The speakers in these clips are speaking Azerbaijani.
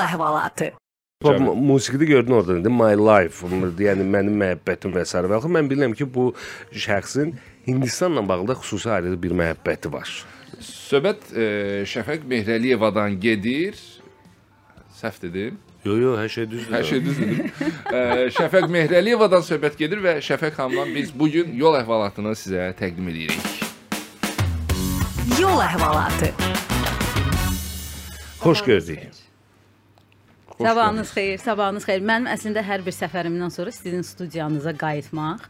Yol əhvalatı. Bax, mu- musiqide gördün orada indi My Life, yəni mənim məhəbbətim və s. və axı mən bilirəm ki, bu şəxsin Hindistanla bağlı xüsusi ayrı bir məhəbbəti var. Söhbət e, Şəfəq Mehrəliyevadan gedir. Səhv dedim. Yo yo, hər şey düzdür. Hər şey düzdür. e, Şəfəq Mehrəliyevadan söhbət gedir və Şəfəq xanımdan biz bu gün yol əhvalatını sizə təqdim edirik. Yol əhvalatı. Xoş gördük. Sabahınız xeyir, sabahınız xeyir. Mənim əslində hər bir səfərimdən sonra sizin studiyanıza qayıtmaq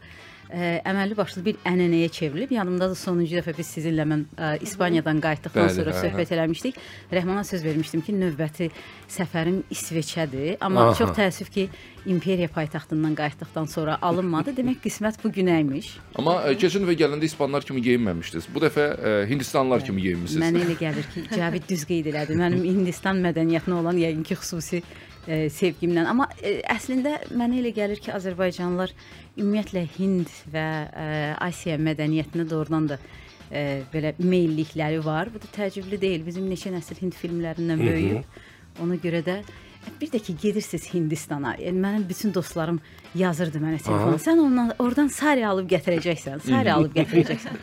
ə, əməlli başlı bir ənənəyə çevrilib. Yanımda da sonuncu dəfə biz sizinlə mən ə, İspaniyadan qayıtdıqdan Bəli, sonra hə, söhbət eləmişdik. Rəhmana söz vermişdim ki, növbəti səfərim İsveçədir. Amma Aha. çox təəssüf ki, imperiya paytaxtından qayıtdıqdan sonra alınmadı. Demək qismət bu günəymiş. Amma e, keçən dəfə gələndə İspanlar kimi geyinməmişdiniz. Bu dəfə e, Hindistanlılar kimi geyinmisiniz. Mənə elə gəlir ki, Cavid düz qeyd elədi. Mənim Hindistan mədəniyyətinə olan yəqin ki, xüsusi e, sevgimdən. Amma e, əslində mənə elə gəlir ki, Azərbaycanlılar ümumiyyətlə Hind və e, Asiya mədəniyyətinə doğrudan da e, belə meyllikləri var. Bu da təəccüblü deyil. Bizim neçə nəsil Hind filmlərindən böyüyüb. Ona görə də bir də ki gedirsiniz Hindistana. Yəni mənim bütün dostlarım yazırdı mənə telefona. Sən ondan oradan sari alıb gətirəcəksən. Sari alıb gətirəcəksən.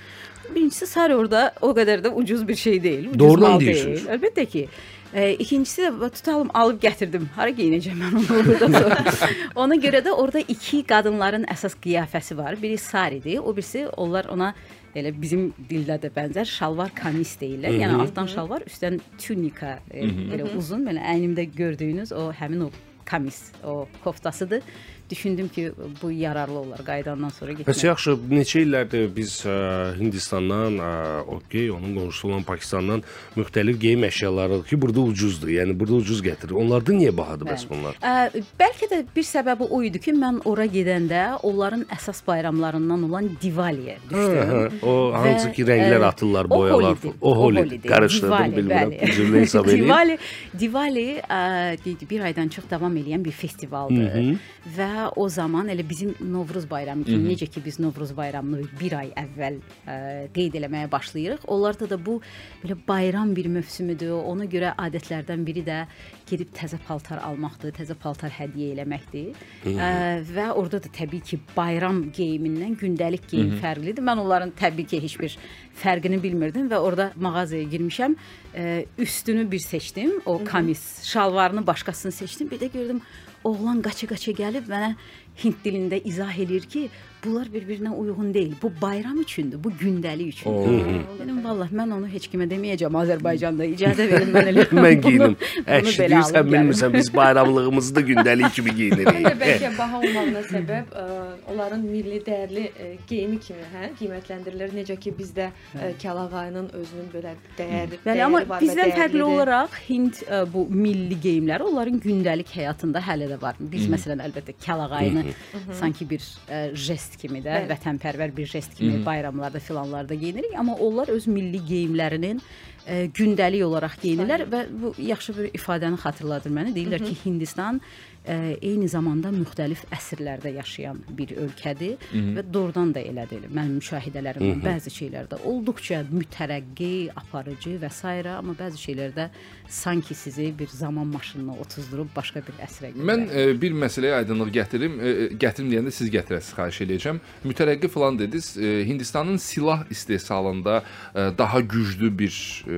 Birincisi sari orada o qədər də ucuz bir şey deyil. Ucuz Doğrudan mal deyirsiniz. deyil. Əlbəttə ki. E, ikincisi də tutalım alıb gətirdim. Hara geyinəcəm mən onu orada sonra. Ona görə də orada iki qadınların əsas qiyafəsi var. Biri saridir, o birisi onlar ona elə bizim dildə də bənzər şalvar kamis deyirlər. Yəni altdan şalvar, üstdən tunika, e, belə uzun, belə əynimdə gördüyünüz o həmin o kamis, o koftasıdır. Düşündüm ki, bu yararlı olar qayıdandan sonra Bəs getmək. yaxşı, neçə illərdir biz ə, Hindistandan, ə, okey, onun qonşusu olan Pakistandan müxtəlif geyim əşyaları alırıq ki, burada ucuzdur. Yəni burada ucuz gətirir. Onlarda niyə bahadır bəs bunlar? Ə, bəlkə də bir səbəbi o idi ki, mən ora gedəndə onların əsas bayramlarından olan Diwali-yə Hə, düşdüm. hə, o hansı ki rənglər ə, atırlar, boyalar. O holidir. Qarışdırdım bilmirəm. Üzrlü hesab eləyim. Diwali, Diwali ə, bir aydan çox davam edən bir festivaldır. Və o zaman elə bizim Novruz bayramı kimi necə ki biz Novruz bayramını bir ay əvvəl ə, qeyd eləməyə başlayırıq. Onlarda da bu belə bayram bir mövsümüdür. Ona görə adətlərdən biri də gedib təzə paltar almaqdır, təzə paltar hədiyyə eləməkdir. Ə, və orada da təbii ki, bayram geyimindən gündəlik geyim fərqlidir. Mən onların təbii ki, heç bir fərqini bilmirdim və orada mağazaya girmişəm. Ə, üstünü bir seçdim, o kamis, şalvarını başqasını seçdim. Bir də gördüm oğlan qaça-qaça gəlib mənə Hind dilində izah eləyir ki, bunlar bir-birinə uyğun deyil. Bu bayram üçündür, bu gündəlik üçündür. Dedim vallah mən onu heç kimə deməyəcəm Azərbaycanda. İcazə verin mən elə. Mən geyinim. alıb gəlim. bilmirsən biz bayramlığımızı da gündəlik kimi geyinirik. bəlkə baha olmağına səbəb ə, onların milli dəyərli ə, geyimi kimi, hə, qiymətləndirilir. Necə ki bizdə ə, kəlağayının özünün belə dəyərli Bəli, amma dəyəri bizdən fərqli olaraq Hind ə, bu milli geyimləri onların gündəlik həyatında hələ də var. Biz məsələn əlbəttə kəlağayını sanki bir ə, jest kimi də, Bəli. vətənpərvər bir jest kimi bayramlarda filanlarda geyinirik, amma onlar öz milli geyimlərinin gündəlik olaraq geyinirlər və bu yaxşı bir ifadəni xatırladır mənə. Deyirlər ki, Hindistan ə, eyni zamanda müxtəlif əsrlərdə yaşayan bir ölkədir və doğrudan da elədir. Mənim müşahidələrimdən bəzi şeylərdə olduqca mütərəqqi, aparıcı və s. amma bəzi şeylərdə sanki sizi bir zaman maşınına otuzdurub başqa bir əsrə göndərir. Mən e, bir məsələyə aydınlıq gətirim. E, gətirim deyəndə siz gətirəsiz, xahiş eləyəcəm. Mütərəqqi falan dediniz. E, Hindistanın silah istehsalında e, daha güclü bir e,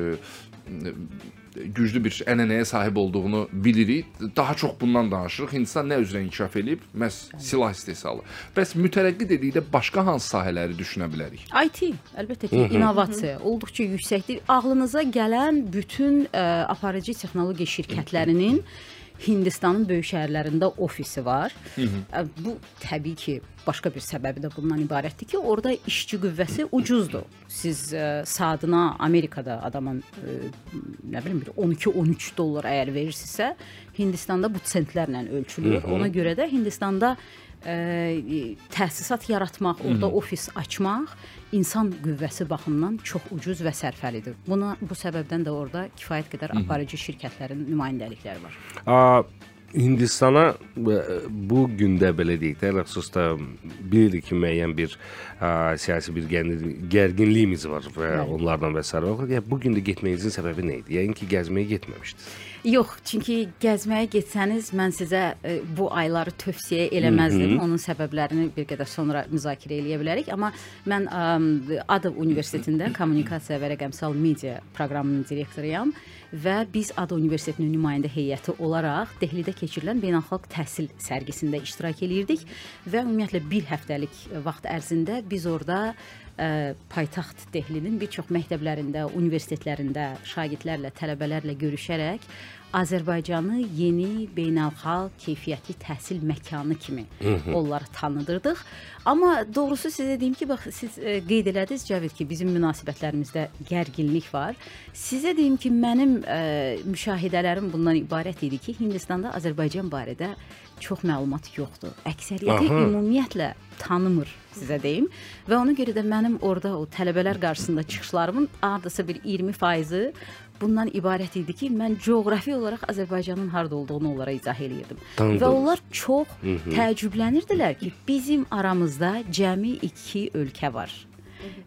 güclü bir ənənəyə sahib olduğunu bilirik. Daha çox bundan danışırıq. Hindistan nə üzrə inkişaf eləyib? Məhz silah istehsalı. Bəs mütərəqqi dedikdə başqa hansı sahələri düşünə bilərik? IT, əlbəttə ki, innovasiya olduqca yüksəkdir. Ağlınıza gələn bütün ə, aparıcı texnologiya şirkətlərinin Hindistanın böyük şəhərlərində ofisi var. Ə, Bu təbii ki, başqa bir səbəbi də bundan ibarətdir ki, orada işçi qüvvəsi ucuzdur. Siz ə, saatına Amerikada adama ə, nə bilim bir 12-13 dollar əgər verirsinizsə, Hindistanda bu sentlərlə ölçülür. Ona görə də Hindistanda ə, təsisat yaratmaq, orada ofis açmaq insan qüvvəsi baxımından çox ucuz və sərfəlidir. Buna bu səbəbdən də orada kifayət qədər aparıcı şirkətlərin nümayəndəlikləri var. A, Hindistana e, bu gündə belə deyək də, xüsusən də bilirik ki, müəyyən bir ə, siyasi bir gərgin- gərginliyimiz var və Bəli. onlardan və s. Yəni bu gün də getməyinizin səbəbi nə idi? Yəni ki, gəzməyə getməmişdiniz. Yox, çünki gəzməyə getsəniz mən sizə e, bu ayları tövsiyə eləməzdim. Onun səbəblərini bir qədər sonra müzakirə eləyə bilərik, amma mən ə, ADA Universitetində kommunikasiya və rəqəmsal media proqramının direktoruyam və biz ADA Universitetinin nümayəndə heyəti olaraq Dehlidə keçirilən beynəlxalq təhsil sərgisində iştirak eləyirdik və ümumiyyətlə bir həftəlik vaxt ərzində biz orada ə, paytaxt Dehlinin bir çox məktəblərində, universitetlərində şagirdlərlə, tələbələrlə görüşərək Azərbaycanı yeni beynəlxalq keyfiyyətli təhsil məkanı kimi onları tanıdırdıq. Amma doğrusu sizə deyim ki, bax siz ə, qeyd elədiniz Cəvid ki, bizim münasibətlərimizdə gərginlik var. Sizə deyim ki, mənim ə, müşahidələrim bundan ibarət idi ki, Hindistanda Azərbaycan barədə çox məlumat yoxdur. Əksəriyyəti ümumiyyətlə tanımır sizə deyim və ona görə də mənim orada o tələbələr qarşısında çıxışlarımın hardasa bir 20%-i bundan ibarət idi ki, mən coğrafi olaraq Azərbaycanın harda olduğunu onlara izah eləyirdim. Tanıdım. Və onlar çox təəccüblənirdilər ki, bizim aramızda cəmi 2 ölkə var.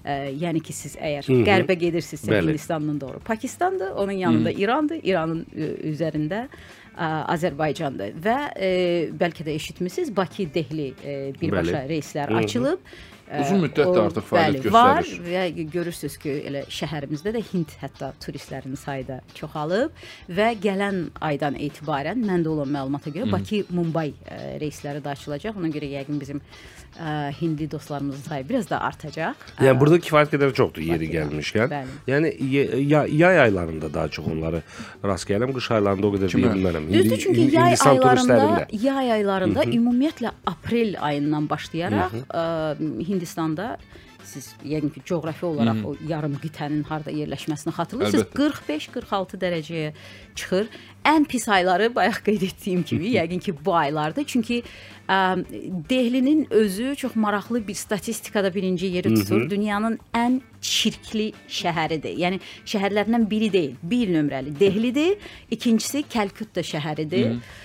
Ə, yəni ki siz əgər qərbə gedirsinizsə Bəli. Hindistandan doğru Pakistandır, onun yanında İrandır, İranın ə, üzərində ə, Azərbaycandır və ə, bəlkə də eşitmisiniz Bakı Dehli ə, birbaşa Bəli. reyslər açılıb. Ə, Uzun müddətdir artıq fəaliyyət bəli, Var göstərir. və görürsüz ki, elə şəhərimizdə də Hind hətta turistlərin sayı da çoxalıb və gələn aydan etibarən məndə olan məlumata görə Bakı Mumbai ə, reysləri də açılacaq. Ona görə yəqin bizim ə, hindli dostlarımızın sayı biraz da artacaq. Yəni burada kifayət qədər çoxdur yeri gəlmişkən. Bəli. Yəni ye- ya- yay aylarında daha çox onları rast gəlirəm, qış aylarında o qədər deyə bilmərəm. Düzdür, çünki yay aylarında, yay aylarında ümumiyyətlə aprel ayından başlayaraq ə, Hindistanda siz yəqin ki, coğrafi olaraq o yarım qitənin harda yerləşməsini xatırlayırsınız. Əlbəttə. 45-46 dərəcəyə çıxır. Ən pis ayları bayaq qeyd etdiyim kimi, yəqin ki, bu aylardır. Çünki ə, Dehlinin özü çox maraqlı bir statistikada birinci yeri tutur. Dünyanın ən çirkli şəhəridir. Yəni şəhərlərdən biri deyil, bir nömrəli Dehlidir. İkincisi Kəlkütta şəhəridir. Ə,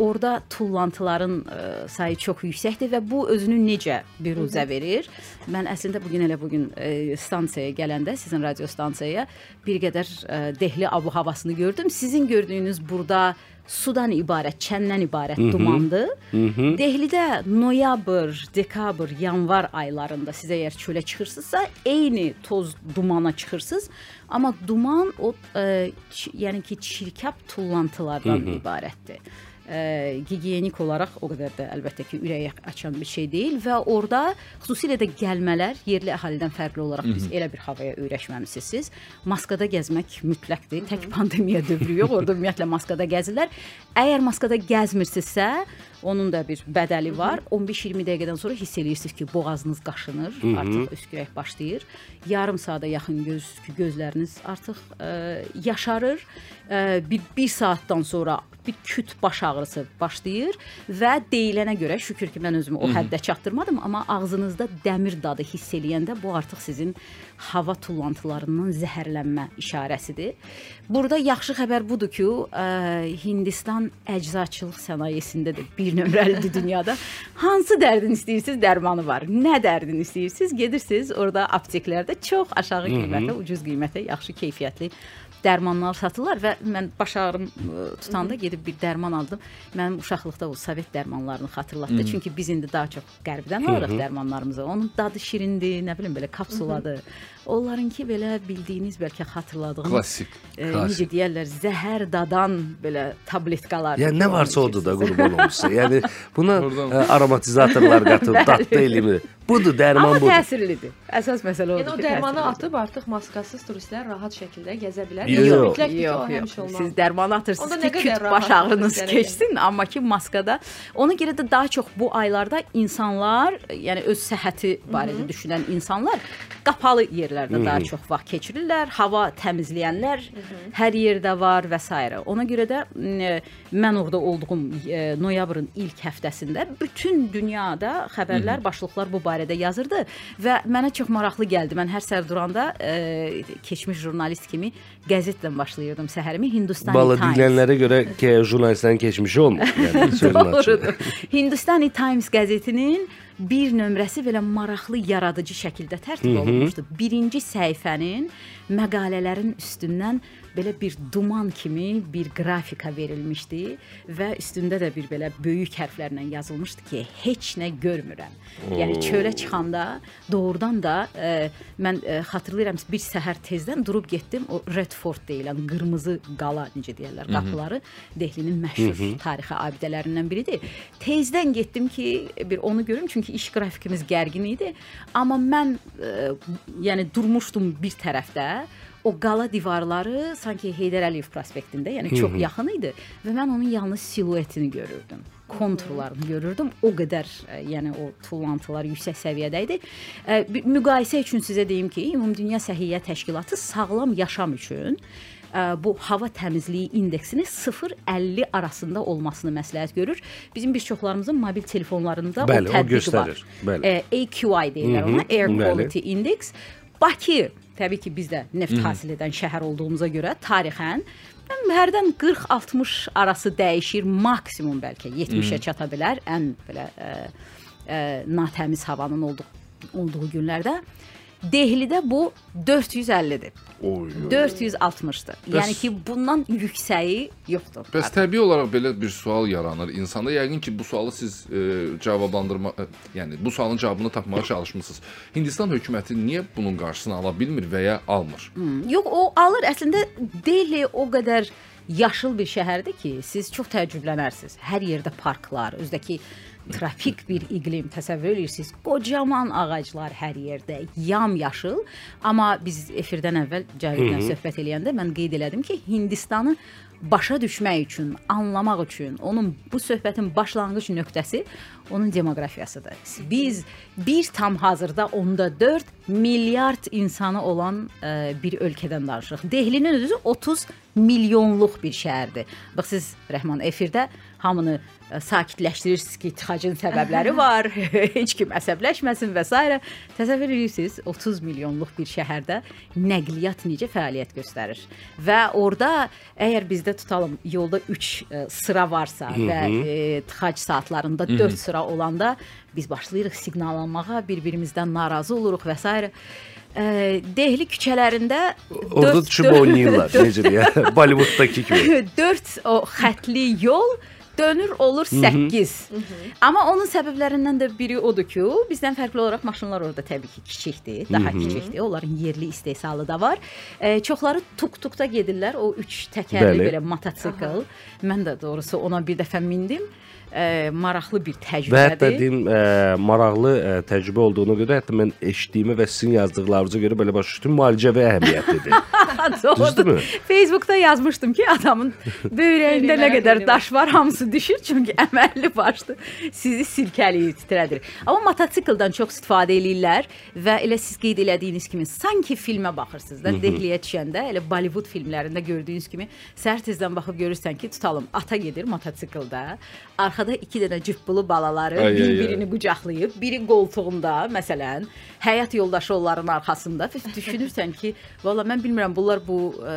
orada tullantıların ə, sayı çox yüksəkdir və bu özünü necə biruzə verir? Mən əslində bu gün elə bu gün ə, stansiyaya gələndə, sizin radio stansiyaya bir qədər ə, Dehli abu-havasını gördüm. Sizin gördüyünüz burada sudan ibarət, çəndən ibarət dumandır. Dehlidə noyabr, dekabr, yanvar aylarında siz əgər çölə çıxırsınızsa, eyni toz dumana çıxırsınız, amma duman o ç- yəni ki, çirkab tullantılardan ibarətdir. Ə, gigiyenik olaraq o qədər də əlbəttə ki, ürəyi açan bir şey deyil və orada xüsusilə də gəlmələr yerli əhalidən fərqli olaraq biz elə bir havaya öyrəşməmisiniz siz. Maskada gəzmək mütləqdir. Tək pandemiya dövrü yox, orada ümumiyyətlə maskada gəzirlər. Əgər maskada gəzmirsinizsə, Onun da bir bədəli var. 15-20 dəqiqədən sonra hiss eləyirsiniz ki, boğazınız qaşınır, artıq öskürək başlayır. Yarım saata yaxın göz gözləriniz artıq ə, yaşarır. Ə, bir 1 saatdan sonra bir küt baş ağrısı başlayır və deyilənə görə şükür ki, mən özümü o həddə çatdırmadım, amma ağzınızda dəmir dadı hiss eləyəndə bu artıq sizin hava tullantılarından zəhərlənmə işarəsidir. Burada yaxşı xəbər budur ki, ə, Hindistan əczaçılıq sənayesində də bir nömrəlidir dünyada. Hansı dərdin istəyirsiniz, dərmanı var. Nə dərdin istəyirsiniz, gedirsiniz, orada apteklərdə çox aşağı qiymətə, ucuz qiymətə, yaxşı keyfiyyətli dərmanlar satırlar və mən baş ağrım ə, tutanda gedib bir dərman aldım. Mənim uşaqlıqda o Sovet dərmanlarını xatırlatdı. Çünki biz indi daha çox qərbdən alırıq dərmanlarımızı. Onun dadı şirindir, nə bilim belə kapsuladır. Onlarınki belə bildiyiniz, bəlkə xatırladığınız Klassik. ə, necə deyirlər, zəhər dadan belə tabletkalar. Yəni nə varsa odur da qurban olsun. Yəni buna ə, aromatizatorlar qatıb, dadlı elmi. Budur, dərman Amma budur. təsirlidir. Əsas məsələ odur Yəni o dərmanı atıb artıq maskasız turistlər rahat şəkildə gəzə bilər. Yox, Yox, Yox, yox, yox. olmalı. Siz dərman atırsınız ki, küt baş ağrınız keçsin, amma ki maskada. Ona görə də daha çox bu aylarda insanlar, yəni öz səhhəti barədə düşünən insanlar qapalı yerlərdə daha çox vaxt keçirirlər. Hava təmizləyənlər hər yerdə var və s. Ona görə də m, mən orada olduğum e, noyabrın ilk həftəsində bütün dünyada xəbərlər, başlıqlar bu barədə yazırdı və mənə çox maraqlı gəldi. Mən hər səhər duranda e, keçmiş jurnalist kimi qəzetlə başlayırdım səhərimi Hindustan Bala Times. deyilənlərə görə ki, jurnalistlərin keçmişi olmur. Yəni. Hindustani Times qəzetinin bir nömrəsi belə maraqlı, yaradıcı şəkildə tərtib olunmuşdu. Birinci səhifənin məqalələrin üstündən belə bir duman kimi bir qrafika verilmişdi və üstündə də bir belə böyük hərflərlə yazılmışdı ki, heç nə görmürəm. Yəni çölə çıxanda doğrudan da e, mən e, xatırlayıram bir səhər tezdən durub getdim o Red Fort deyilən qırmızı qala necə deyirlər, qapıları Dehlinin məşhur tarixi abidələrindən biridir. Tezdən getdim ki, bir onu görüm çünki iş qrafikimiz gərgin idi. Amma mən e, yəni durmuşdum bir tərəfdə o qala divarları sanki Heydər Əliyev prospektində, yəni çox yaxın idi və mən onun yalnız siluetini görürdüm konturlarını görürdüm. O qədər, ə, yəni o tullantılar yüksək səviyyədə idi. Bir müqayisə üçün sizə deyim ki, Ümumdünya Səhiyyə Təşkilatı sağlam yaşam üçün ə, bu hava təmizliyi indeksini 0-50 arasında olmasını məsləhət görür. Bizim bir çoxlarımızın mobil telefonlarında Bəli, o o tətbiq göstərir. var. Bəli. AQI deyirlər ona, Air bəli. Quality Index. Bakı təbii ki, biz də neft hasil edən şəhər olduğumuza görə tarixən mən hərdən 40-60 arası dəyişir, maksimum bəlkə 70-ə çata bilər. Ən belə ə, ə, natəmiz havanın olduğu olduğu günlərdə. Dehlidə bu 450-dir. Oy. 460-dır. Yəni ki, bundan yüksəyi yoxdur. Bəs təbii olaraq belə bir sual yaranır insanda. Yəqin ki, bu sualı siz e, cavablandırma, e, yəni bu sualın cavabını tapmağa çalışmısınız. Hindistan hökuməti niyə bunun qarşısını ala bilmir və ya almır? Yox, o alır. Əslində Delhi o qədər yaşıl bir şəhərdir ki, siz çox təəccüblənərsiniz. Hər yerdə parklar, özdəki tropik bir iqlim təsəvvür edirsiniz. Qocaman ağaclar hər yerdə, yam-yaşıl. Amma biz efirdən əvvəl Cəvidlə söhbət eləyəndə mən qeyd elədim ki, Hindistanı başa düşmək üçün, anlamaq üçün, onun bu söhbətin başlanğıc nöqtəsi onun demoqrafiyasıdır. Biz bir tam hazırda onda 4 milyard insanı olan ə, bir ölkədən danışırıq. Dehlinin özü 30 milyonluq bir şəhərdir. Bax siz Rəhman efirdə hamını ə, sakitləşdirirsiniz ki, tıxacın səbəbləri var. Heç kim əsəbləşməsin və s. Təsəvvür edirsiniz 30 milyonluq bir şəhərdə nəqliyyat necə fəaliyyət göstərir. Və orada əgər bizdə tutalım yolda 3 sıra varsa və e, tıxac saatlarında 4 sıra olanda biz başlayırıq siqnallanmağa, bir-birimizdən narazı oluruq və s. Ə, Dehli küçələrində Orada düşüb oynayırlar. Necə deyə? Bollivooddakı kimi. 4 o xətli yol dönür olur 8. Amma onun səbəblərindən də biri odur ki, bizdən fərqli olaraq maşınlar orada təbii ki, kiçikdir, daha kiçikdir. Onların yerli istehsalı da var. E, çoxları tuk-tukda gedirlər. O 3 təkərli Bəli. belə motosikl. Mən də doğrusu ona bir dəfə mindim. Ə, maraqlı bir Və hətta təcrübədir. deyim, ə, maraqlı ə, təcrübə olduğuna görə hətta mən eşitdiyimə və sizin yazdıqlarınıza görə belə başa düşdüm, müalicəvi əhəmiyyətlidir. Düzdürmü? Facebookda yazmışdım ki, adamın böyrəyində nə qədər daş var, hamısı düşür çünki əməlli başlı sizi sirkələyir, titrədir. Amma mototsikldan çox istifadə eləyirlər və elə siz qeyd elədiyiniz kimi sanki filmə baxırsınız da, Dehliyə düşəndə elə Bollywood filmlərində gördüyünüz kimi səhər tezdən baxıb görürsən ki, tutalım, ata gedir mototsikldə, arxada 2 dənə cübbulu balaları bir-birini qucaqlayıb, biri qoltuğunda, məsələn, həyat yoldaşı onların arxasında düşünürsən ki, valla mən bilmirəm bunlar bu ə,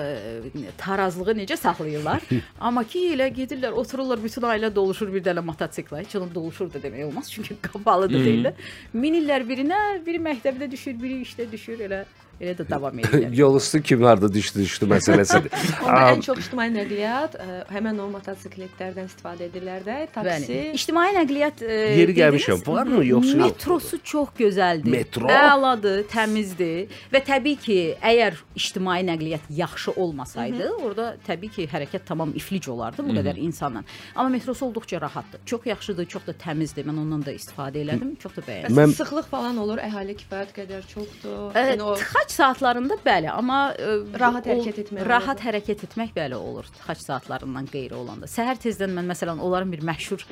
tarazlığı necə saxlayırlar. Amma ki elə gedirlər, otururlar, bütün ailə doluşur bir dənə mototsikla. Heç onun doluşur da demək olmaz, çünki qapalı da deyirlər. Minirlər birinə, biri məktəbdə düşür, biri işdə düşür, elə elə də davam edirlər. Yol üstü kim harda düşdü, düşdü məsələsidir. Onda ən çox ictimai nəqliyyat ə, həmin o motosikletlərdən istifadə edirlər də. Bəli. Taksi. İctimai nəqliyyat e, Yeri gəlmişəm, varmı, yoxsa yox? Metrosu çox gözəldir. Metro? Əladır, təmizdir və təbii ki, əgər ictimai nəqliyyat yaxşı olmasaydı, orada təbii ki, hərəkət tamam iflic olardı bu qədər insanla. Amma metrosu olduqca rahatdır. Çox yaxşıdır, çox da təmizdir. Mən ondan da istifadə elədim, çox da bəyəndim. Mən- sıxlıq falan olur, əhali kifayət qədər çoxdur. Ə, Yəni o Tıxac saatlarında bəli, amma ə, Rahat o- hərəkət etmək Rahat olur. hərəkət etmək bəli olur tıxac saatlarından qeyri olanda. Səhər tezdən mən məsələn onların bir məşhur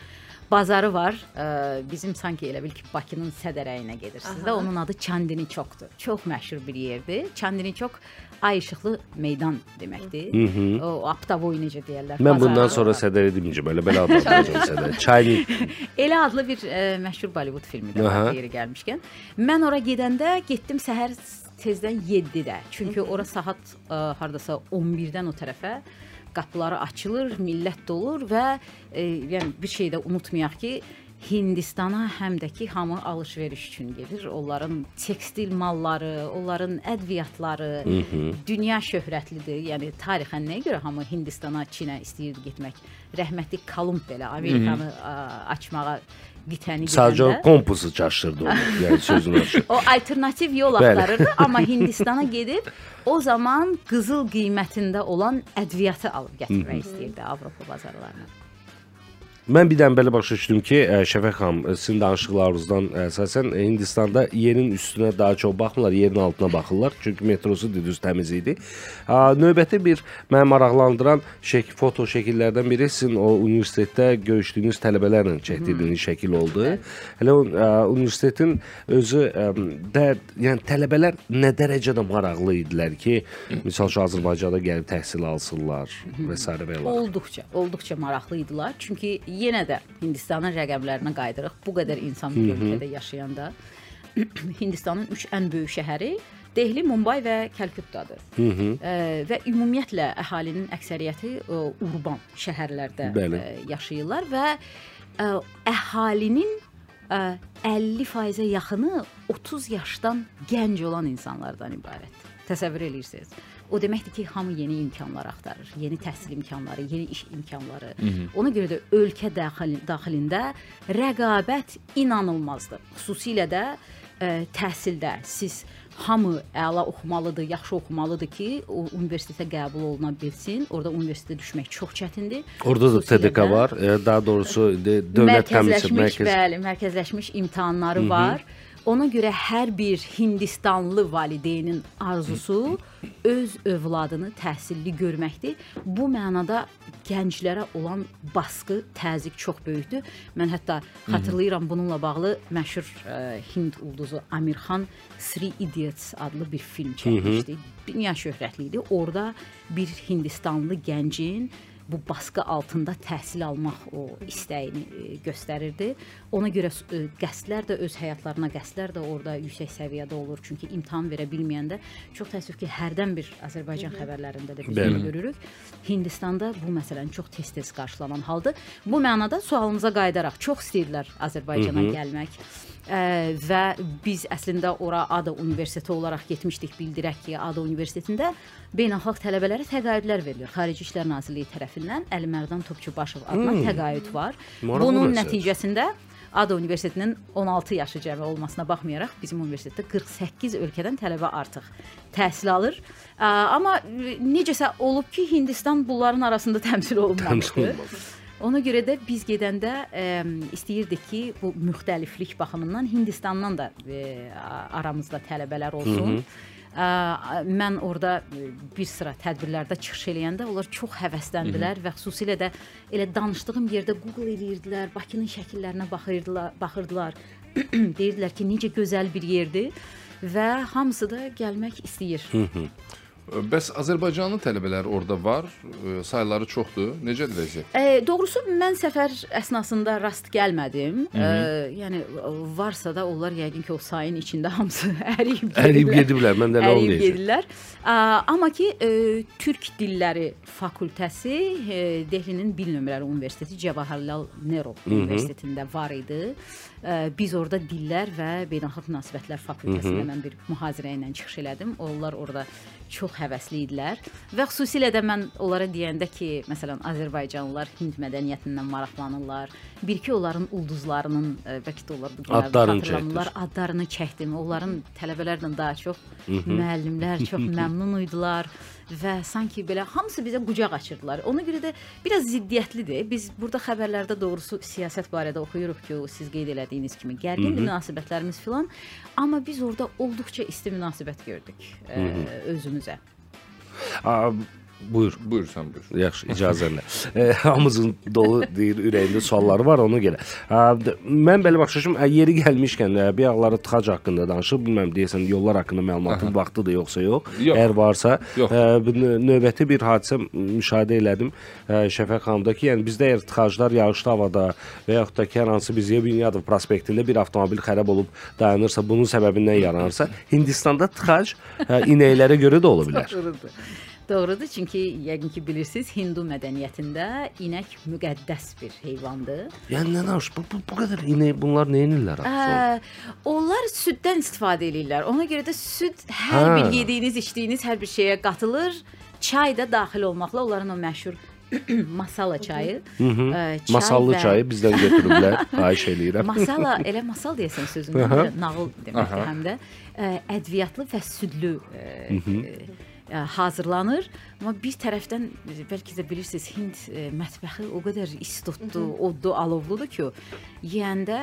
bazarı var. Ə, bizim sanki elə bil ki Bakının sədərəyinə gedirsiniz də. Aha. Onun adı Çandini Çokdur. Çox məşhur bir yerdir. Çandini Çok ay işıqlı meydan deməkdir. O Aptavoy necə deyirlər. mən bundan sonra var. sədər edimcəm, elə belə adlandıracağam sədər. Çaynik. Elə adlı bir ə, məşhur Bollywood filmi də Aha. var yeri gəlmişkən. Mən ora gedəndə getdim səhər tezdən 7-də. Çünki ora saat ə, hardasa 11-dən o tərəfə qapıları açılır, millət dolur və ə, yəni bir şey də unutmayaq ki, Hindistana həm də ki hamı alış-veriş üçün gedir. Onların tekstil malları, onların ədviyyatları dünya şöhrətlidir. Yəni tarixən nəyə görə hamı Hindistana, Çinə istəyirdi getmək? Rəhmətli Kolumb belə Amerikanı ə, açmağa qitəni Sadəcə kompusu çaşdırdı onu. Yəni sözünü açır. o alternativ yol axtarırdı, amma Hindistana gedib o zaman qızıl qiymətində olan ədviyyatı alıb gətirmək istəyirdi Avropa bazarlarına. Mən bir dənə belə başa düşdüm ki, ə, Şəfəq xanım, ə, sizin danışıqlarınızdan əsasən ə, Hindistanda yerin üstünə daha çox baxmırlar, yerin altına baxırlar. Çünki metrosu düz təmiz idi. Növbəti bir məni maraqlandıran şək foto şəkillərdən biri sizin o universitetdə görüşdüyünüz tələbələrlə çəkdirdiyiniz şəkil oldu. Hələ o universitetin özü də yəni tələbələr nə dərəcədə maraqlı idilər ki, misal üçün Azərbaycanda gəlib təhsil alsınlar və s. belə. Olduqca, olduqca maraqlı idilər. Çünki yenə də Hindistanın rəqəmlərinə qayıdırıq. Bu qədər insan bir ölkədə yaşayanda Hindistanın 3 ən böyük şəhəri Dehli, Mumbay və Kəlküttadır. Hı -hı. və ümumiyyətlə əhalinin əksəriyyəti ə, urban şəhərlərdə Bəli. ə, yaşayırlar və ə, əhalinin ə, 50%-ə yaxını 30 yaşdan gənc olan insanlardan ibarət. Təsəvvür edirsiniz. O deməkdir ki, hamı yeni imkanlar axtarır, yeni təhsil imkanları, yeni iş imkanları. Ona görə də ölkə daxili, daxilində rəqabət inanılmazdır. Xüsusilə də ə, təhsildə siz hamı əla oxumalıdır, yaxşı oxumalıdır ki, o universitetə qəbul oluna bilsin. Orada universitetə düşmək çox çətindir. Orada da TDK var. E, Daha doğrusu dövlət təmsil mərkəzləşmiş, mərkəz. bəli, mərkəzləşmiş imtahanları var. Ona görə hər bir Hindistanlı valideynin arzusu öz övladını təhsilli görməkdir. Bu mənada gənclərə olan baskı, təzyiq çox böyükdür. Mən hətta xatırlayıram bununla bağlı məşhur ə, Hind ulduzu Amir Xan Three Idiots adlı bir film çəkmişdi. Dünya şöhrətli idi. Orada bir Hindistanlı gəncin bu baskı altında təhsil almaq o istəyini e, göstərirdi. Ona görə e, qəsdlər də öz həyatlarına qəsdlər də orada yüksək səviyyədə olur. Çünki imtahan verə bilməyəndə çox təəssüf ki, hərdən bir Azərbaycan xəbərlərində də biz bunu görürük. Hindistanda bu məsələn çox tez-tez qarşılanan haldır. Bu mənada sualımıza qayıdaraq çox istəyirlər Azərbaycana gəlmək. Və biz əslində ora ADA Universiteti olaraq getmişdik. Bildirək ki, ADA Universitetində beynəlxalq tələbələrə təqaüdlər verilir. Xarici İşlər Nazirliyi tərəfindən Əlimərdan Topçubaşov adına təqaüd var. Maraqlı Bunun nəticəsində ADA Universitetinin 16 yaşı cəmi olmasına baxmayaraq bizim universitetdə 48 ölkədən tələbə artıq təhsil alır. Amma necəsə olub ki, Hindistan bunların arasında təmsil olunmamışdı. Ona görə də biz gedəndə ə, istəyirdik ki, bu müxtəliflik baxımından Hindistandan da ə, aramızda tələbələr olsun. Hı -hı. Ə, mən orada ə, bir sıra tədbirlərdə çıxış eləyəndə onlar çox həvəsləndilər və xüsusilə də elə danışdığım yerdə Google eləyirdilər, Bakının şəkillərinə baxırdılar, baxırdılar. Deyirdilər ki, necə gözəl bir yerdir və hamısı da gəlmək istəyir. Hı -hı. Bəs Azərbaycanlı tələbələr orada var, e, sayları çoxdur. Necədir vəziyyət? E, doğrusu mən səfər əsnasında rast gəlmədim. E, yəni varsa da onlar yəqin ki, o sayın içində hamısı əriyib gediblər. Əriyib gediblər. Mən də elə onu Əriyib gediblər. A, amma ki, e, Türk Dilləri Fakültəsi e, Dehlinin bir nömrəli universiteti Cəvaharlal Nehru Universitetində var idi. Biz orada dillər və beynəlxalq münasibətlər fakültəsində mən bir mühazirə ilə çıxış elədim. Onlar orada çox həvəsli idilər və xüsusilə də mən onlara deyəndə ki, məsələn, Azərbaycanlılar Hind mədəniyyətindən maraqlanırlar. Bir ki, onların ulduzlarının bəlkə də onlar bu Adlarını adlarını çəkdim. Onların tələbələrlə daha çox müəllimlər çox məmnun idilər və sanki belə hamısı bizə qucaq açırdılar. Ona görə də biraz ziddiyyətlidir. Biz burada xəbərlərdə doğrusu siyasət barədə oxuyuruq ki, siz qeyd elədiyiniz kimi gərgin münasibətlərimiz filan, amma biz orada olduqca isti münasibət gördük ə, özümüzə. Aa, buyur. Buyur sən buyur. Yaxşı, icazənlə. E, hamımızın dolu deyir ürəyində sualları var ona görə. D- mən belə başlaşım, ə, yeri gəlmişkən ə, bir ağları tıxac haqqında danışıb, bilməm deyəsən yollar haqqında məlumatın vaxtıdır yoxsa yox. Yox. Əgər varsa, Yox. nö- növbəti bir hadisə müşahidə elədim ə, Şəfəq xanımda ki, yəni bizdə əgər tıxaclar yağışlı havada və yaxud da ki, hər hansı bir Zebinyadov prospektində bir avtomobil xərab olub dayanırsa, bunun səbəbindən yaranırsa, Hindistanda tıxac ə, inəklərə görə də ola bilər. Doğrudur. Çünki yəqin ki bilirsiniz, Hindu mədəniyyətində inək müqəddəs bir heyvandır. Yəni nə danış, bu, bu, bu qədər inək bunlar nə edirlər axı? Ə, onlar süddən istifadə edirlər. Ona görə də süd hər Hə. bir yediyiniz, içdiyiniz hər bir şeyə qatılır. Çay da daxil olmaqla onların o məşhur masala çayı. ə, çay Masallı və- çayı bizdən götürüblər. Xahiş eləyirəm. Masala elə masal deyəsən sözündə nağıl deməkdir həm də ə, ədviyyatlı və südlü ə, ə, hazırlanır. Amma bir tərəfdən e, bəlkə də bilirsiniz Hind ə, mətbəxi o qədər istotdu, oddu, alovludur ki, yeyəndə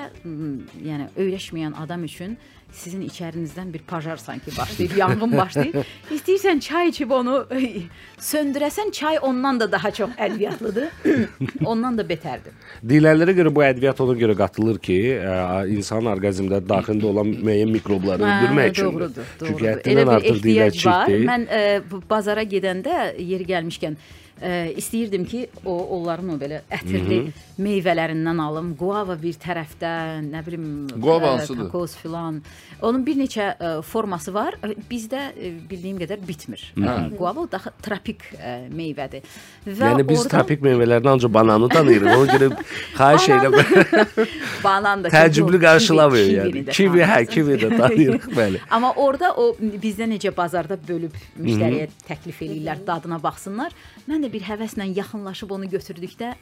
yəni öyrəşməyən adam üçün sizin içərinizdən bir pajar sanki başlayır, yanğın başlayır. İstəyirsən çay içib onu ə, söndürəsən, çay ondan da daha çox ədviyyatlıdır. ondan da betərdir. Deyilənlərə görə bu ədviyyat ona görə qatılır ki, ə, insanın orqanizmdə daxilində olan müəyyən mikrobları Hə, öldürmək üçün. Doğrudur, Çünki doğrudur. həddindən Elə bir artıq ehtiyac var. çiftdir. Mən bu bazara gedəndə yeri gəlmişkən e, istəyirdim ki, o onların o belə ətirli meyvələrindən alım. Guava bir tərəfdə, nə bilim, Guava e? Takoz filan. Onun bir neçə e, forması var. E, Bizdə e, bildiyim qədər bitmir. E, Guava o daha tropik e, meyvədir. Və Yəni biz oradan- tropik meyvələrdən ancaq bananı tanıyırıq. Ona görə xahiş edirəm. banan da Təəccüblü yox, qarşılamıyor kivi- yəni. kivini də Kivi, hə, kivi də tanıyırıq, bəli. Amma orada o bizdə necə bazarda bölüb müştəriyə təklif eləyirlər, dadına baxsınlar. Mən də bir həvəslə yaxınlaşıb onu götürdükdə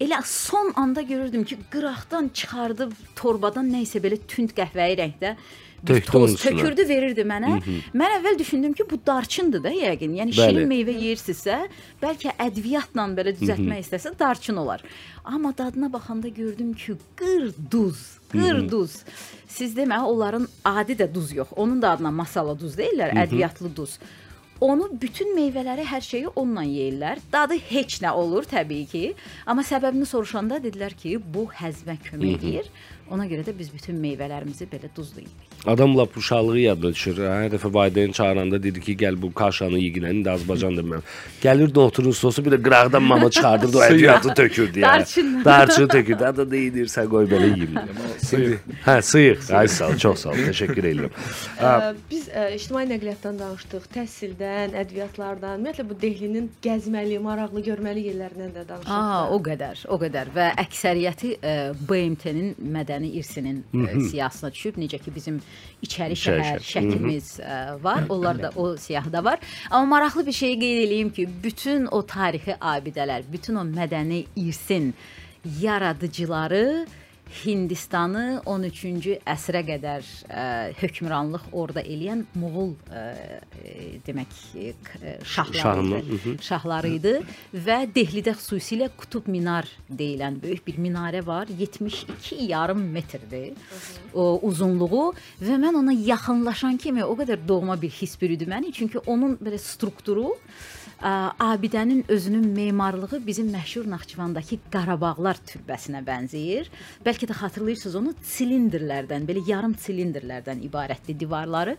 elə son anda görürdüm ki, qıraqdan çıxardıb torbadan nə isə belə tünd qəhvəyi rəngdə bir onun toz tökürdü, verirdi mənə. Mən əvvəl düşündüm ki, bu darçındır da yəqin. Yəni Bəli. şirin meyvə yeyirsinizsə, bəlkə ədviyyatla belə düzəltmək istəsə darçın olar. Amma dadına baxanda gördüm ki, qır duz, qır duz. Siz demə, onların adi də duz yox. Onun da adına masala duz deyirlər, ədviyyatlı duz. Onu bütün meyvələri, hər şeyi onunla yeyirlər. Dadı heç nə olur təbii ki, amma səbəbini soruşanda dedilər ki, bu həzmə kömək edir. Ona görə də biz bütün meyvələrimizi belə duzlu yeyirik. Adam lap uşaqlığı yadına düşür. Hər dəfə valideyn çağıranda dedi ki, gəl bu kaşanı yeyinən, indi Azərbaycan deməm. Gəlirdi oturur sosu bir də qıraqdan mama çıxardırdı, o ədviyyatı tökürdü ya. Darçın. Darçın tökürdü. Adı da yedirsən qoy belə yeyim. Sıyıq. Hə, sıyıq. Ay sağ ol, çox sağ ol. Təşəkkür edirəm. Biz ə, ictimai nəqliyyatdan danışdıq, təhsildən, ədviyyatlardan, ümumiyyətlə bu Dehlinin gəzməli, maraqlı, görməli yerlərindən də danışdıq. Aa, o qədər, o qədər və əksəriyyəti e, BMT-nin mədəni irsinin e, siyahısına düşüb, necə ki bizim içəri şəhər şəklimiz e, var, onlar da o siyahıda var. Amma maraqlı bir şey qeyd eləyim ki, bütün o tarixi abidələr, bütün o mədəni irsin yaradıcıları Hindistanı 13-cü əsrə qədər ə, hökmranlıq orada eləyən Moğol ə, ə, demək ə, şahları idi. şahları idi və Dehlidə xüsusilə Qutub Minar deyilən böyük bir minarə var. 72,5 metrdir o uzunluğu və mən ona yaxınlaşan kimi o qədər doğma bir his bürüdü məni, çünki onun belə strukturu abidənin özünün memarlığı bizim məşhur Naxçıvandakı Qarabağlar türbəsinə bənzəyir. Bəlkə də xatırlayırsınız onu silindrlərdən, belə yarım silindrlərdən ibarətdir divarları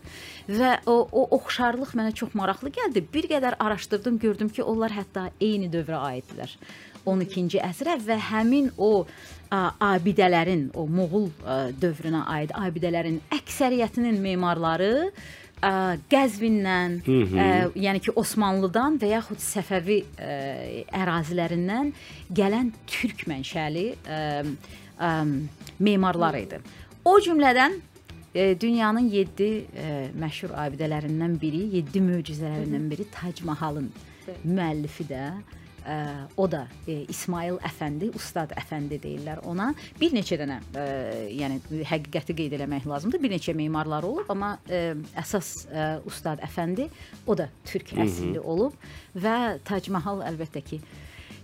və o, o oxşarlıq mənə çox maraqlı gəldi. Bir qədər araşdırdım, gördüm ki, onlar hətta eyni dövrə aiddirlər. 12-ci əsrə və həmin o ə, abidələrin, o Moğol ə, dövrünə aid abidələrin əksəriyyətinin memarları ə, Qəzvindən, ə, yəni ki Osmanlıdan və yaxud Səfəvi ə, ərazilərindən gələn türk mənşəli ə, ə, memarlar idi. O cümlədən e, dünyanın 7 e, məşhur abidələrindən biri, 7 möcüzələrindən biri Tac Mahalın müəllifi də ə, o da e, İsmail Əfəndi, Ustad Əfəndi deyirlər ona. Bir neçə dənə, ə, yəni həqiqəti qeyd eləmək lazımdır. Bir neçə memarlar olub, amma ə, əsas ə, Ustad Əfəndi o da türk əsilli olub və Tac Mahal əlbəttə ki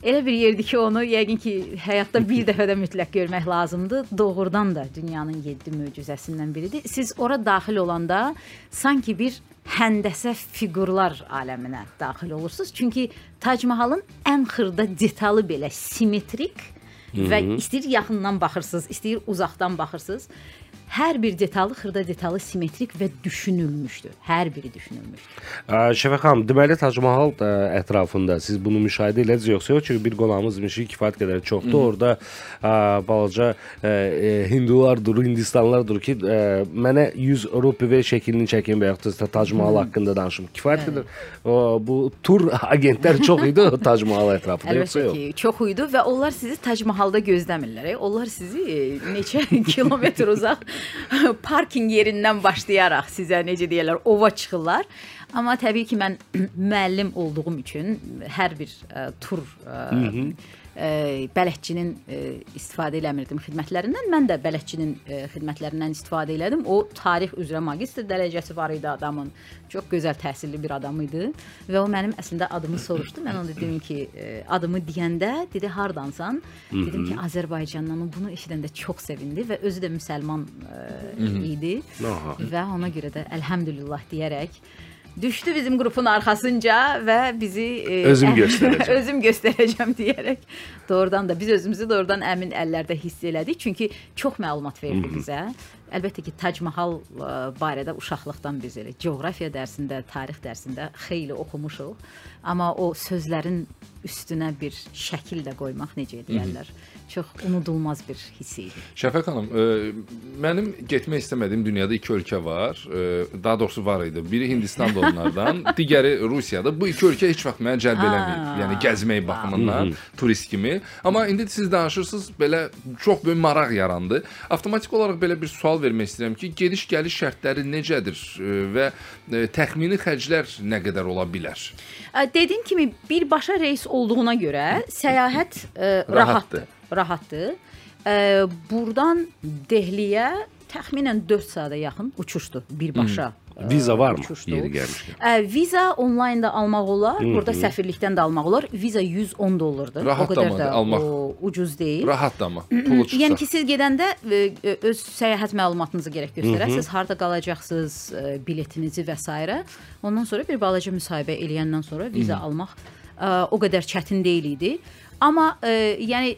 Elə bir yerdir ki, onu yəqin ki, həyatda bir dəfə də mütləq görmək lazımdır. Doğrudan da dünyanın 7 möcüzəsindən biridir. Siz ora daxil olanda sanki bir həndəsə fiqurlar aləminə daxil olursunuz. Çünki Tac Mahalın ən xırda detalı belə simmetrik və istəyir yaxından baxırsınız, istəyir uzaqdan baxırsınız. Hər bir detalı, xırda detalı simmetrik və düşünülmüşdür. Hər biri düşünülmüşdür. Ə, Şəfəq xanım, deməli Tac Mahal ətrafında siz bunu müşahidə elədiniz yoxsa yox? Çünki bir qonağımız mişi kifayət qədər çoxdur. Orda ə, balaca ə, ə, hindular durur, hindistanlılar durur ki, ə, mənə 100 rupiyə şəklini çəkin və yaxud da Tac Mahal haqqında danışım. Kifayət qədər o, bu tur agentlər çox idi Tac Mahal ətrafında yoxsa Əlbəttə yox? ki, çox idi və onlar sizi Tac Mahalda gözləmirlər. e. Onlar sizi e, neçə kilometr uzaq parking yerindən başlayaraq sizə necə deyirlər, ova çıxırlar. Amma təbii ki, mən müəllim olduğum üçün hər bir ə, tur ə, ə, bələdçinin ə, istifadə eləmirdim xidmətlərindən. Mən də bələdçinin ə, xidmətlərindən istifadə elədim. O tarix üzrə magistr dərəcəsi var idi adamın. Çox gözəl təhsilli bir adam idi və o mənim əslində adımı soruşdu. Mən ona dedim ki, ə, adımı deyəndə dedi hardansan? Dedim ki, Azərbaycandan. Bunu eşidəndə çox sevindi və özü də müsəlman ə, idi. Və ona görə də əlhəmdülillah deyərək düşdü bizim qrupun arxasınca və bizi e, Özüm göstərəcəm. özüm göstərəcəm deyərək doğrudan da biz özümüzü doğrudan əmin əllərdə hiss elədik. Çünki çox məlumat verdi bizə. Əlbəttə ki, Tac Mahal ə, barədə uşaqlıqdan biz elə coğrafiya dərsində, tarix dərsində xeyli oxumuşuq. Amma o sözlərin üstünə bir şəkil də qoymaq necə deyirlər, çox unudulmaz bir hiss idi. Şəfəq xanım, e, mənim getmək istəmədiyim dünyada iki ölkə var. E, daha doğrusu var idi. Biri Hindistan da onlardan, digəri Rusiyadır. Bu iki ölkə heç vaxt məni cəlb eləməyib. Yəni gəzmək baxımından, turist kimi. Amma indi siz danışırsınız, belə çox böyük maraq yarandı. Avtomatik olaraq belə bir sual vermək istəyirəm ki, gediş-gəliş şərtləri necədir e, və e, təxmini xərclər nə qədər ola bilər? Ə, Dediyim kimi birbaşa reys olduğuna görə səyahət Rahatdır. rahatdır. Burdan Dehliyə təxminən 4 saata yaxın uçuşdur birbaşa. ə, Viza varmı? uçuşdur. Yeri gəlmişkən. Ə, viza onlayn da almaq olar, burada səfirlikdən də almaq olar. Viza 110 dollardır. Rahat o qədər da də almaq. o ucuz deyil. Rahatdır amma pulu çıxsa. Yəni ki siz gedəndə e, e, öz səyahət məlumatınızı gərək göstərəsiniz, harda qalacaqsınız, e, biletinizi və s. Ondan sonra bir balaca müsahibə eləyəndən sonra viza almaq e, o qədər çətin deyil idi. Amma e, yəni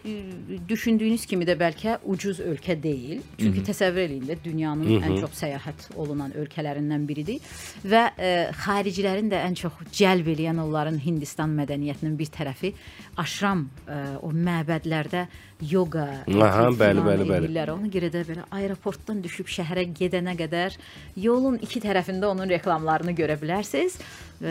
düşündüyünüz kimi də bəlkə ucuz ölkə deyil. Çünki təsəvvür eləyin də dünyanın ən çox səyahət olunan ölkələrindən biridir və e, xaricilərin də ən çox cəlb eləyən onların Hindistan mədəniyyətinin bir tərəfi aşram e, o məbədlərdə yoga, Aha, bəli, bəli, bəli. edirlər. Ona görə də belə aeroportdan düşüb şəhərə gedənə qədər yolun iki tərəfində onun reklamlarını görə bilərsiniz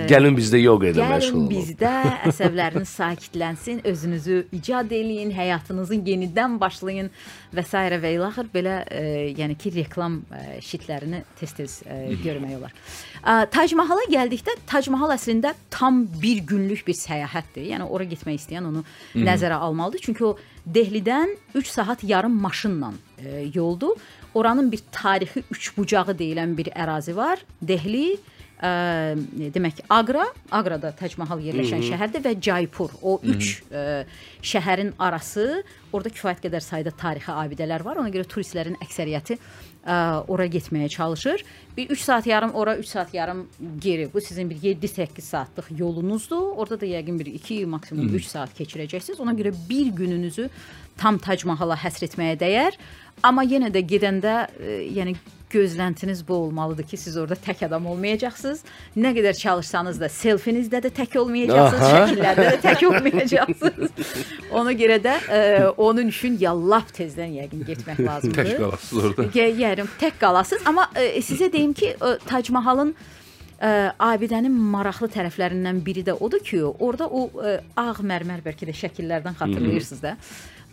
Gəlin bizdə yoga ilə məşğul Gəlin olun. bizdə əsəbləriniz sakitlənsin, özünüzü icad eləyin, həyatınızı yenidən başlayın və s. və ilaxır belə e, yəni ki, reklam e, şitlərini tez-tez e, görmək olar. E, Tac Mahala gəldikdə Tac Mahal əslində tam bir günlük bir səyahətdir. Yəni ora getmək istəyən onu nəzərə almalıdır. Çünki o Dehlidən 3 saat yarım maşınla e, yoldur. Oranın bir tarixi üçbucağı deyilən bir ərazi var. Dehli ə, demək Agra, Agrada Tac Mahal yerləşən şəhərdir və Jaipur. O 3 ə, şəhərin arası, orada kifayət qədər sayda tarixi abidələr var. Ona görə turistlərin əksəriyyəti ə, ora getməyə çalışır. Bir 3 saat yarım ora, 3 saat yarım geri. Bu sizin bir 7-8 saatlıq yolunuzdur. Orada da yəqin bir 2 maksimum 3 saat keçirəcəksiniz. Ona görə bir gününüzü tam Tac Mahala həsr etməyə dəyər. Amma yenə də gedəndə ə, yəni gözləntiniz bu olmalıdır ki, siz orada tək adam olmayacaqsınız. Nə qədər çalışsanız da selfinizdə də tək olmayacaqsınız, Aha. şəkillərdə də tək olmayacaqsınız. Ona görə də ə, onun üçün ya lap tezdən yəqin getmək lazımdır. Tək qalasınız orada. Yəni tək qalasınız, amma ə, sizə deyim ki, ə, Tac Mahalın ə, abidənin maraqlı tərəflərindən biri də odur ki, orada o ə, ağ mərmər bəlkə də şəkillərdən xatırlayırsınız da.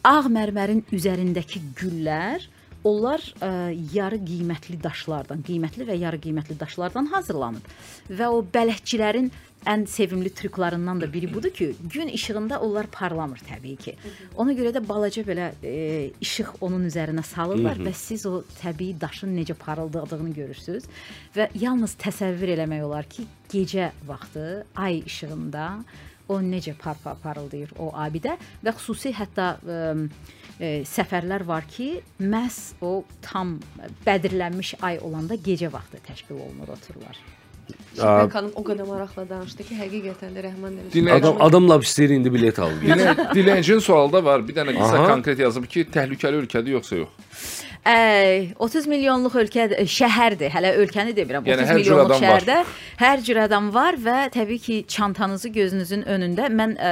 Ağ mərmərin üzərindəki güllər Onlar ə, yarı qiymətli daşlardan, qiymətli və yarı qiymətli daşlardan hazırlanıb. Və o bələdçilərin ən sevimli trüklarından da biri budur ki, gün işığında onlar parlamır təbii ki. Ona görə də balaca belə e, işıq onun üzərinə salırlar və siz o təbii daşın necə parıldadığını görürsüz və yalnız təsəvvür eləmək olar ki, gecə vaxtı ay işığında o necə par-par parıldayır o abidə və xüsusi hətta ə, e, səfərlər var ki, məhz o tam bədirlənmiş ay olanda gecə vaxtı təşkil olunur otururlar. Şəfəq xanım o qədər maraqla danışdı ki, həqiqətən də Rəhman. Dinləyici- Adam adam lap istəyir indi bilet al. Dinlə, dinləyicinin sualı da var. Bir dənə qısa konkret yazıb ki, təhlükəli ölkədir yoxsa yox? Ə, 30 milyonluq ölkə ə, şəhərdir. Hələ ölkəni demirəm. 30 Yəni hər cür milyonluq adam var. şəhərdə hər cür adam var və təbii ki, çantanızı gözünüzün önündə mən ə,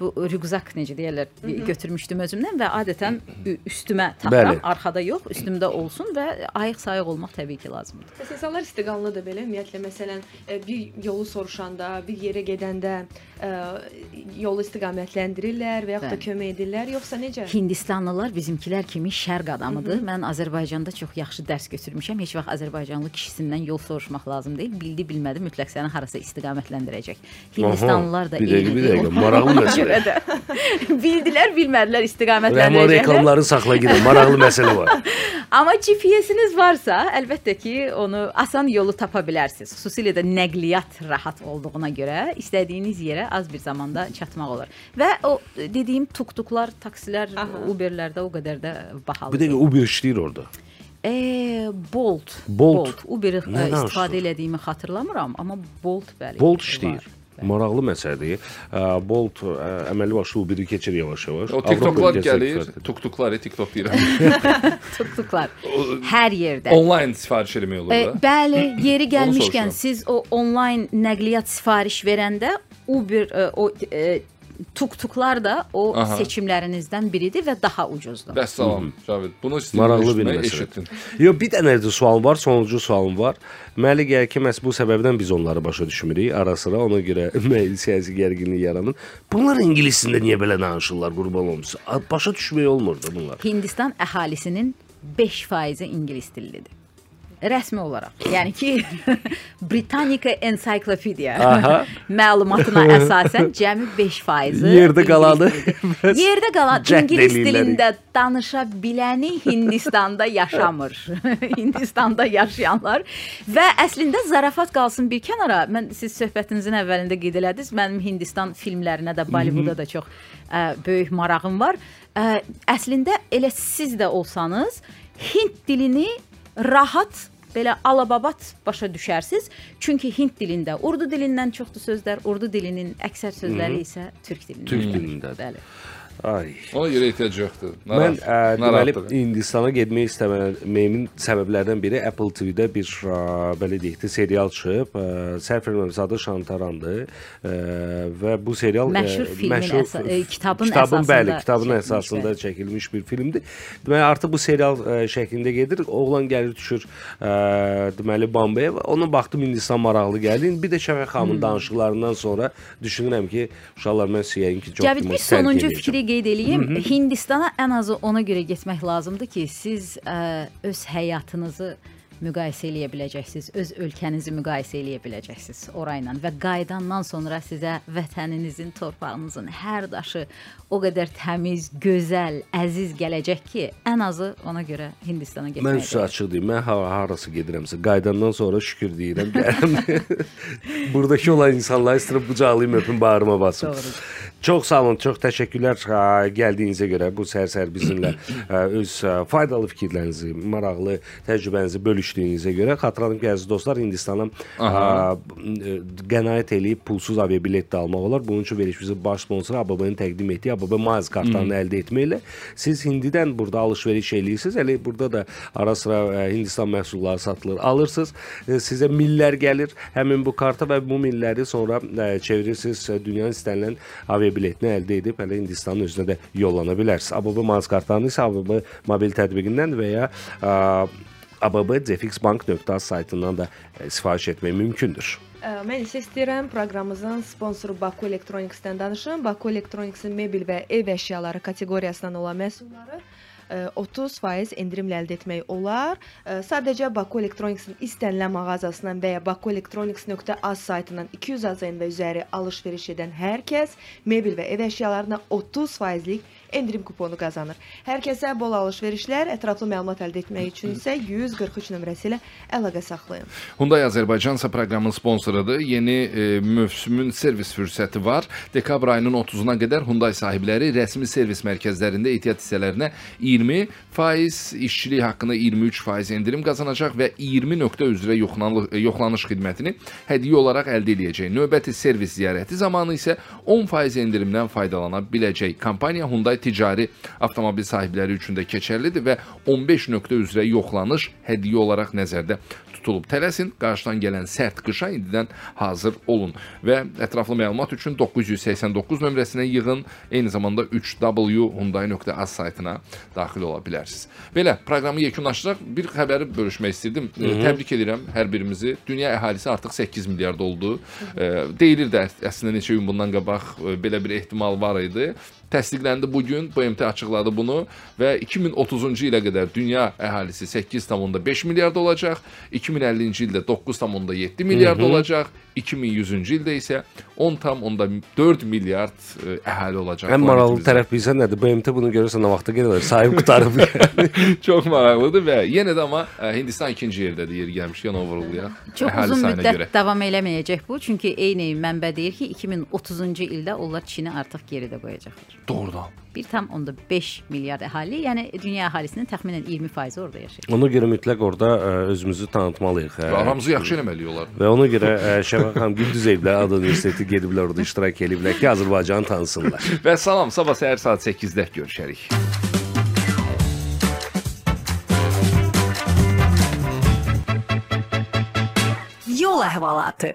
bu rüqzak necə deyirlər, götürmüşdüm özümdən və adətən üstümə taxıram, arxada yox, üstümdə olsun və ayıq-sayıq olmaq təbii ki, lazımdır. Bəs insanlar istiqamlıdır belə ümumiyyətlə məsələn bir yolu soruşanda, bir yerə gedəndə ə, yolu istiqamətləndirirlər və yaxud da kömək edirlər, yoxsa necə? Hindistanlılar bizimkilər kimi şərq adamıdır. Mən Azərbaycanda çox yaxşı dərs götürmüşəm. Heç vaxt Azərbaycanlı kişisindən yol soruşmaq lazım deyil. Bildi, bilmədi, mütləq səni harasa istiqamətləndirəcək. Hindistanlılar da dəqiqə, bir eynidir. dəqiqə. Maraqlı məsələ. də bildilər, bilmədilər istiqamətləndirəcəklər. reklamları saxla gedin. Maraqlı məsələ var. Amma GPS-iniz varsa, əlbəttə ki, onu asan yolu tapa bilərsiniz. Xüsusilə də nəqliyyat rahat olduğuna görə istədiyiniz yerə az bir zamanda çatmaq olar. Və o dediyim tuk-tuklar, taksilər, Aha. Uberlərdə o qədər də bahalı. Bir dəqiqə Uber işləyir orada. E, Bolt. Bolt. Uber Nə danışdın? istifadə elədiyimi xatırlamıram, amma Bolt bəli. Bolt var. işləyir. Maraqlı məsələdir. Ə, Bolt ə, əməli başlı Uberi keçir yavaş-yavaş. O TikToklar gəlir, tuktuklar, TikTok deyirəm. Tuk-tuklar. Hər yerdə. Onlayn sifariş eləmək olur E, da. bəli, yeri gəlmişkən siz o onlayn nəqliyyat sifariş verəndə Uber e, o e, tuk-tuklar da o Aha. seçimlərinizdən biridir və daha ucuzdur. Bəs salam, Cavid. Bunu Maraqlı bir istəyirəm, məsələ. eşitdin. Yox, bir dənə də sual var, sonuncu sualım var. Mənə gəlir ki, məhz bu səbəbdən biz onları başa düşmürük. Ara-sıra ona görə müəyyən siyasi gərginlik yaranır. Bunlar ingilis dilində niyə belə danışırlar, qurban olmuş? Başa düşmək olmurdu bunlar. Hindistan əhalisinin 5%-i ingilis dillidir. Rəsmi olaraq. Yəni ki, Britannica Encyclopedia məlumatına əsasən cəmi 5%-i Yerdə qalanı. Yerdə qalan ingilis dilində danışa biləni Hindistanda yaşamır. Hindistanda yaşayanlar və əslində zarafat qalsın bir kənara. Mən siz söhbətinizin əvvəlində qeyd elədiniz. Mənim Hindistan filmlərinə də Bollivooda da çox ə, böyük marağım var. Ə, əslində elə siz də olsanız Hind dilini rahat belə alababat başa düşərsiz. Çünki Hind dilində Urdu dilindən çoxdur sözlər, Urdu dilinin əksər sözləri isə türk dilindən. Türk dilindədir. Bəli. Ay. Ona görə ehtiyac yoxdur. Mən ə, deməli narahatlıq. Hindistana getmək istəməyimin səbəblərdən biri Apple TV-də bir ə, belə deyək də serial çıxıb. Ə, Səhv etmirəmsə adı Şantarandır. Ə, və bu serial ə, Məşhur filmin əsa- ə, kitabın kitabın bəli, əsasında kitabın çəkilmiş, əsasında bəli. çəkilmiş bir filmdir. Deməli artıq bu serial ə, şəklində gedir. Oğlan gəlir düşür ə, deməli Bombeyə və ona baxdım Hindistan maraqlı gəldi. Bir də Şəfəq xanımın danışıqlarından sonra düşünürəm ki, uşaqlar mən sizə yəqin ki, çox Cəvid bir sonuncu eləyəcəm. Fikri qeyd eləyim. Hindistana ən azı ona görə getmək lazımdır ki, siz ə, öz həyatınızı müqayisə eləyə biləcəksiniz, öz ölkənizi müqayisə eləyə biləcəksiniz orayla və qayıdandan sonra sizə vətəninizin, torpağınızın hər daşı o qədər təmiz, gözəl, əziz gələcək ki, ən azı ona görə Hindistana Mən getməyə. sizə açıq deyim, mən ha harasa gedirəmsə, qayıdandan sonra şükür deyirəm, gəlirəm. Buradakı olan insanları istəyirəm qucaqlayım, öpüm, bağrıma basım. Doğrudur. Çox sağ olun, çox təşəkkürlər gəldiyinizə görə bu səhər-səhər bizimlə ə, öz ə, faydalı fikirlərinizi, maraqlı təcrübənizi bölüşdüyünüzə görə xatırladım ki, əziz dostlar, Hindistana ə, qənaət eləyib pulsuz aviabilet də almaq olar. Bunun üçün verişimizin baş sponsoru ABB-nin təqdim etdiyi ABB Miles kartlarını əldə etməklə siz Hindidən burada alış-veriş eləyirsiniz. Elə burada da ara-sıra Hindistan məhsulları satılır. Alırsınız, sizə millər gəlir həmin bu karta və bu milləri sonra çevirirsiniz dünyanın istənilən aviabiletini əldə edib hələ Hindistanın özünə də yollana bilərsiniz. ABB Miles kartlarını isə ABB mobil tətbiqindən və ya ə, abb.zfxbank.az saytından da ə, sifariş etmək mümkündür. Ə, Mən isə istəyirəm proqramımızın sponsoru Baku Electronics-dən danışım. Baku Electronics-in mebel və ev əşyaları kateqoriyasından olan məhsulları 30% endirimlə əldə etmək olar. Sadəcə Baku Electronics-in istənilən mağazasından və ya bakuelectronics.az saytından 200 AZN və üzəri alış-veriş edən hər kəs mebel və ev əşyalarına 30%lik endirim kuponu qazanır. Hər kəsə bol alış-verişlər, ətraflı məlumat əldə etmək üçün isə 143 nömrəsi ilə əlaqə saxlayın. Hyundai Azərbaycan isə proqramın sponsorudur. Yeni e, mövsümün servis fürsəti var. Dekabr ayının 30-una qədər Hyundai sahibləri rəsmi servis mərkəzlərində ehtiyat hissələrinə 20 faiz, işçilik haqqında 23 faiz endirim qazanacaq və 20 nöqtə üzrə yoxlanılış, yoxlanış xidmətini hədiyyə olaraq əldə edəcək. Növbəti servis ziyarəti zamanı isə 10 faiz endirimdən faydalana biləcək. Kompaniya Hyundai ticari avtomobil sahibləri üçün də keçərlidir və 15 nöqtə üzrə yoxlanış hədiyyə olaraq nəzərdə tutulub. Tələsin, qarşıdan gələn sərt qışa indidən hazır olun və ətraflı məlumat üçün 989 nömrəsinə yığın, eyni zamanda 3w.hyundai.az saytına daxil ola bilərsiniz. Belə, proqramı yekunlaşdıraq. Bir xəbəri bölüşmək istirdim. E, Təbrik edirəm hər birimizi. Dünya əhalisi artıq 8 milyard oldu. Deyilirdi əs- əslində neçə gün bundan qabaq belə bir ehtimal var idi. Təsdiqləndi bu gün. BMT açıqladı bunu və 2030-cu ilə qədər dünya əhalisi 8,5 milyard olacaq. 2050-ci ildə 9,7 milyard olacaq. 2100-cü ildə isə 10,4 milyard e, əhali olacaq. Ən maraqlı tərəf bilsən nədir? BMT bunu görürsə nə vaxta gedir? Sahib qutarıb. Çox maraqlıdır və yenə də amma ə, Hindistan ikinci yerdədir yeri gəlmişkən onu vurğulayaq. Çox Əhali uzun müddət görə. davam eləməyəcək bu, çünki eyni mənbə deyir ki, 2030-cu ildə onlar Çini artıq geridə qoyacaqlar. Doğrudan. 1,5 milyard əhali, yəni dünya əhalisinin təxminən 20% orada yaşayır. Ona görə mütləq orada ə, özümüzü tanıtmalıyıq. Ə, Və aramızı yaxşı eləməli olar. Və ona görə ə, Şəfaq xanım Gündüzevlər Ad Universiteti gediblər orada iştirak ediblər ki, Azərbaycanı tanısınlar. Və salam, sabah səhər saat 8-də görüşərik. Yol əhvalatı.